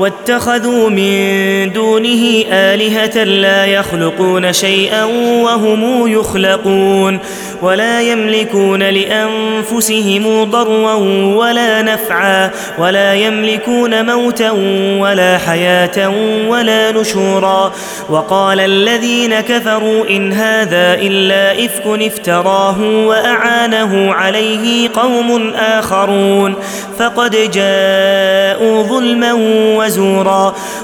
واتخذوا من دونه آلهة لا يخلقون شيئا وهم يخلقون ولا يملكون لأنفسهم ضرا ولا نفعا ولا يملكون موتا ولا حياة ولا نشورا وقال الذين كفروا إن هذا إلا إفك افتراه وأعانه عليه قوم آخرون فقد جاءوا ظلما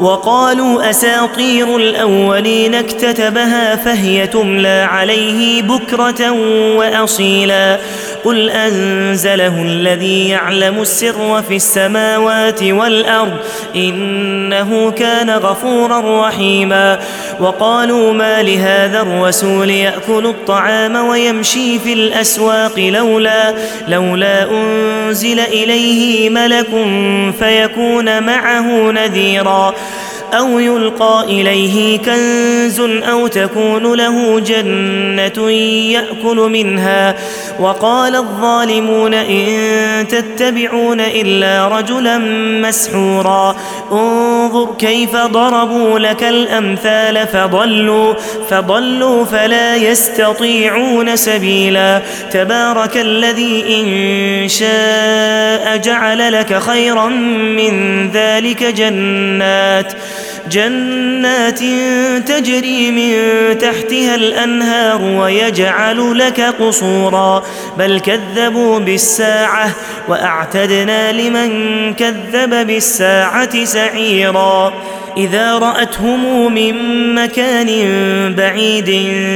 وقالوا أساطير الأولين اكتتبها فهي تملى عليه بكرة وأصيلا قل أنزله الذي يعلم السر في السماوات والأرض إنه كان غفورا رحيما وقالوا ما لهذا الرسول يأكل الطعام ويمشي في الأسواق لولا لولا أنزل إليه ملك فيكون معه نذيرا أو يلقى إليه كنز أو تكون له جنة يأكل منها وقال الظالمون إن تتبعون إلا رجلا مسحورا. انظر كيف ضربوا لك الأمثال فضلوا فضلوا فلا يستطيعون سبيلا. تبارك الذي إن شاء جعل لك خيرا من ذلك جنات. جنات تجري من تحتها الأنهار ويجعل لك قصورا. بل كذبوا بالساعة وأعتدنا لمن كذب بالساعة سعيرا. إذا رأتهم من مكان بعيد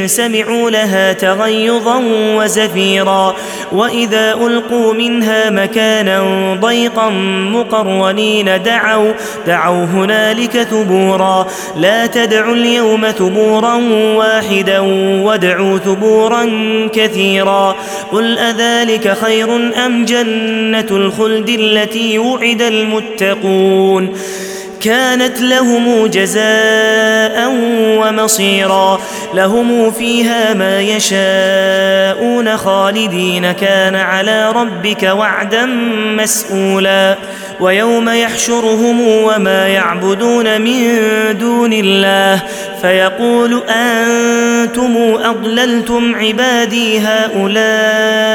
سمعوا لها تغيظا وزفيرا وإذا ألقوا منها مكانا ضيقا مقرنين دعوا دعوا هنالك ثبورا. لا تدعوا اليوم ثبورا واحدا وادعوا ثبورا كثيرا. قل أذلك خير أم جنة الخلد التي وعد المتقون؟ كانت لهم جزاء ومصيرا. لهم فيها ما يشاءون خالدين. كان على ربك وعدا مسئولا ويوم يحشرهم وما يعبدون من دون الله. فيقول أنتم أضللتم عبادي هؤلاء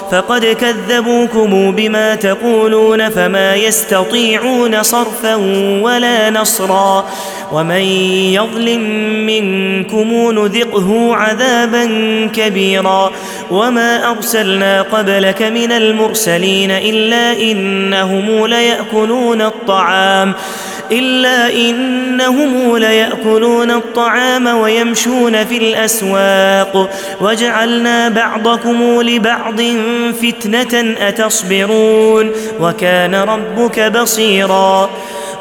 فقد كذبوكم بما تقولون فما يستطيعون صرفا ولا نصرا ومن يظلم منكم نذقه عذابا كبيرا وما أرسلنا قبلك من المرسلين إلا إنهم ليأكلون الطعام إلا إنهم ليأكلون الطعام ويمشون في الأسواق. وجعلنا بعضكم لبعض فتنة أتصبرون. وكان ربك بصيرا.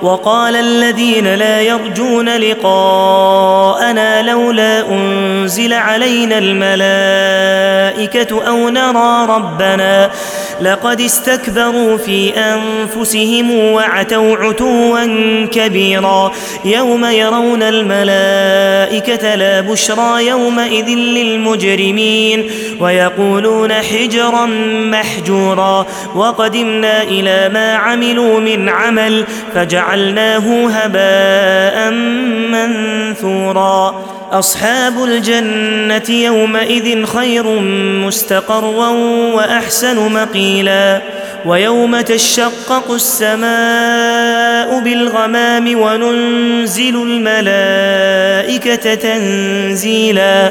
وقال الذين لا يرجون لقاءنا لولا أنزل علينا الملائكة أو نرى ربنا. لقد استكبروا في أنفسهم وعتوا عتوا كبيرا. يوم يرون الملائكة لا بشرى يومئذ للمجرمين ويقولون حجرا محجورا. وقدمنا إلى ما عملوا من عمل فجعلناه هباء منثورا. أصحاب الجنة يومئذ خير مستقرا وأحسن مقيلا. ويوم تشقق السماء بالغمام وننزل الملائكة تنزيلا.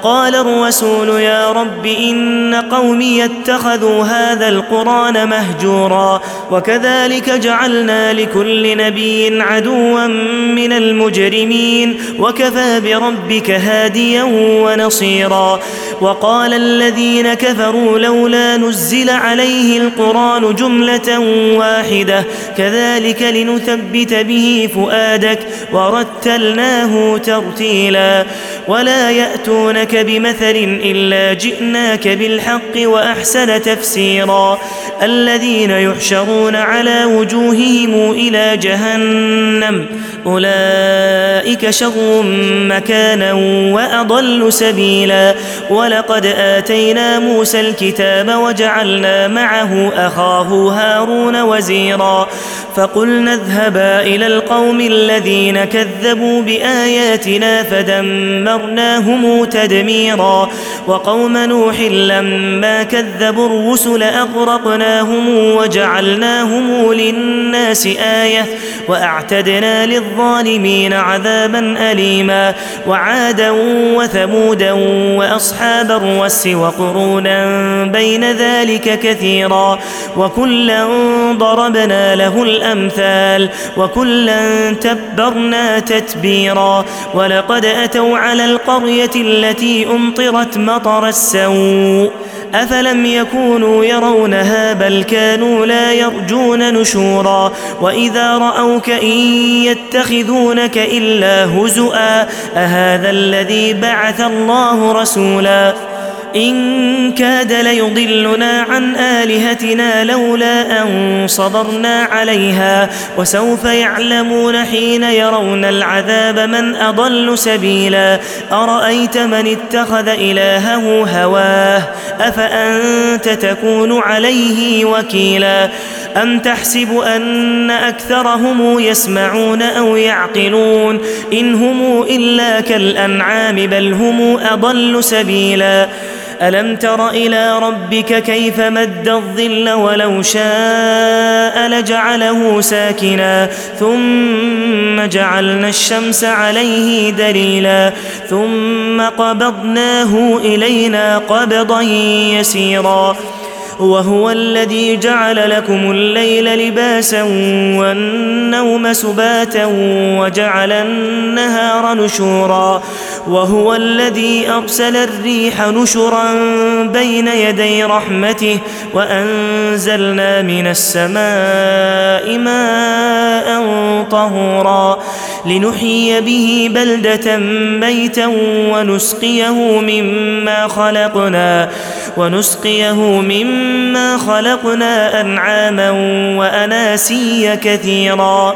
الرسول يا رب إن قومي اتخذوا هذا القرآن مهجورا وكذلك جعلنا لكل نبي عدوا من المجرمين وكفى بربك هاديا ونصيرا وقال الذين كفروا لولا نزل عليه القرآن جملة واحدة كذلك لنثبت به فؤادك ورتلناه ترتيلا ولا ياتونك بمثل الا جئناك بالحق واحسن تفسيرا الذين يحشرون على وجوههم إلى جهنم أولئك شر مكانا وأضل سبيلا ولقد آتينا موسى الكتاب وجعلنا معه أخاه هارون وزيرا فقلنا اذهبا إلى القوم الذين كذبوا بآياتنا فدمرناهم تدميرا وقوم نوح لما كذبوا الرسل أغرقناهم وجعلناهم للناس آية وأعتدنا للظالمين عذابا أليما وعادا وثمودا وأصحاب الرس وقرونا بين ذلك كثيرا وكلا ضربنا له الأمثال وكلا تبرنا تتبيرا ولقد أتوا على القرية التي أمطرت مطر السوء أفلم يكونوا يرونها بل كانوا لا يرجون نشورا وإذا رأوك إن يتخذونك إلا هزؤا أهذا الذي بعث الله رسولا إن كاد ليضلنا عن آلهتنا لولا أن صبرنا عليها وسوف يعلمون حين يرون العذاب من أضل سبيلا أرأيت من اتخذ إلهه هواه أفأنت تكون عليه وكيلا أم تحسب أن أكثرهم يسمعون أو يعقلون إن هم إلا كالأنعام بل هم أضل سبيلا ألم تر إلى ربك كيف مد الظل ولو شاء لجعله ساكنا ثم جعلنا الشمس عليه دليلا ثم قبضناه إلينا قبضا يسيرا وهو الذي جعل لكم الليل لباسا والنوم سباتا وجعل النهار نشورا وهو الذي أرسل الريح نشرا بين يدي رحمته وأنزلنا من السماء ماء طهورا لنحيي به بلدة ميتا ونسقيه مما خلقنا ونسقيه مما خلقنا أنعاما وأناسيا كثيرا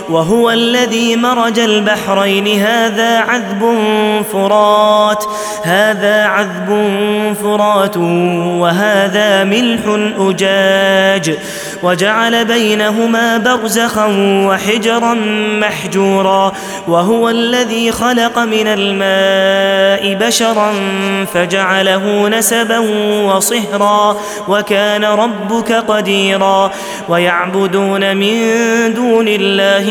وهو الذي مرج البحرين. هذا عذب فرات هذا عذب فرات وهذا ملح أجاج. وجعل بينهما برزخا وحجرا محجورا. وهو الذي خلق من الماء بشرا فجعله نسبا وصهرا. وكان ربك قديرا. ويعبدون من دون الله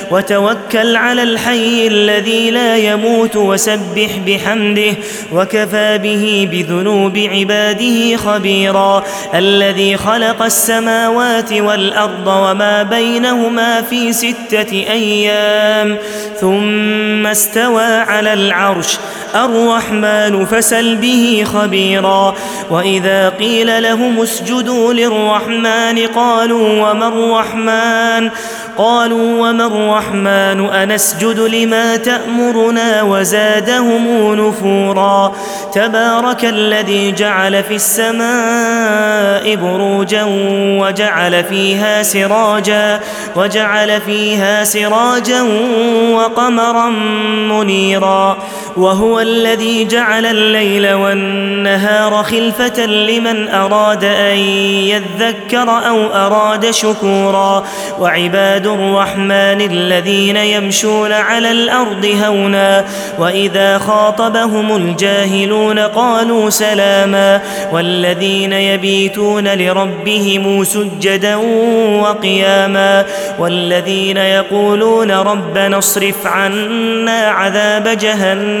وتوكل على الحي الذي لا يموت وسبح بحمده وكفى به بذنوب عباده خبيرا الذي خلق السماوات والأرض وما بينهما في ستة أيام ثم استوى على العرش الرحمن فسل به خبيرا وإذا قيل لهم اسجدوا للرحمن قالوا وما الرحمن قالوا وما الرحمن أنسجد لما تأمرنا وزادهم نفورا. تبارك الذي جعل في السماء بروجا وجعل فيها سراجا وجعل فيها سراجا وقمرا منيرا. وهو الذي جعل الليل والنهار خلفة لمن أراد أن يذكر أو أراد شكورا. وعباد الرحمن الذين يمشون على الأرض هونا وإذا خاطبهم الجاهلون قالوا سلاما. والذين يبيتون لربهم سجدا وقياما. والذين يقولون ربنا اصرف عنا عذاب جهنم.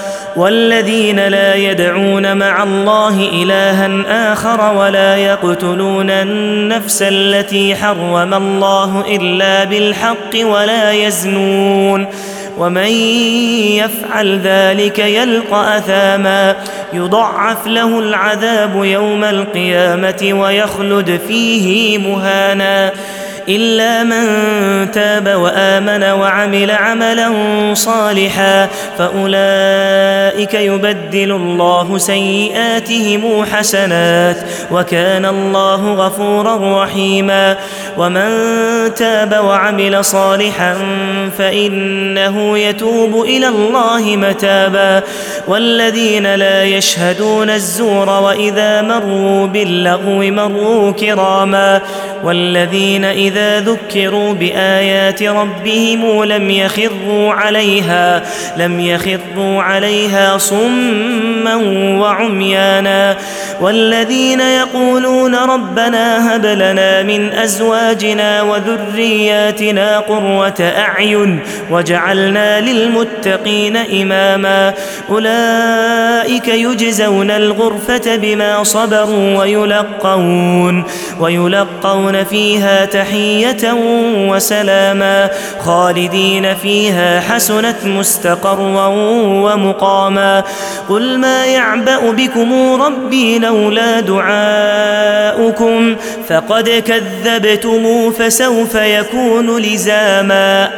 والذين لا يدعون مع الله إلها آخر ولا يقتلون النفس التي حرم الله إلا بالحق ولا يزنون ومن يفعل ذلك يلقى أثاما يضعف له العذاب يوم القيامة ويخلد فيه مهانا إلا من تاب وآمن وعمل عملا صالحا فأولئك يبدل الله سيئاتهم حسنات وكان الله غفورا رحيما ومن تاب وعمل صالحا فإنه يتوب إلى الله متابا والذين لا يشهدون الزور وإذا مروا باللغو مروا كراما والذين إذا ذكروا بآيات ربهم لم يخروا عليها لم يخروا عليها صما وعميانا. والذين يقولون ربنا هب لنا من أزواجنا وذرياتنا قرة أعين وجعلنا للمتقين إماما أولئك يجزون الغرفة بما صبروا ويلقون ويلقون فيها تحية وسلاما خالدين فيها حسنت مستقرا ومقاما قل ما يعبأ بكم ربي لولا دعاؤكم فقد كذبتم فسوف يكون لزاما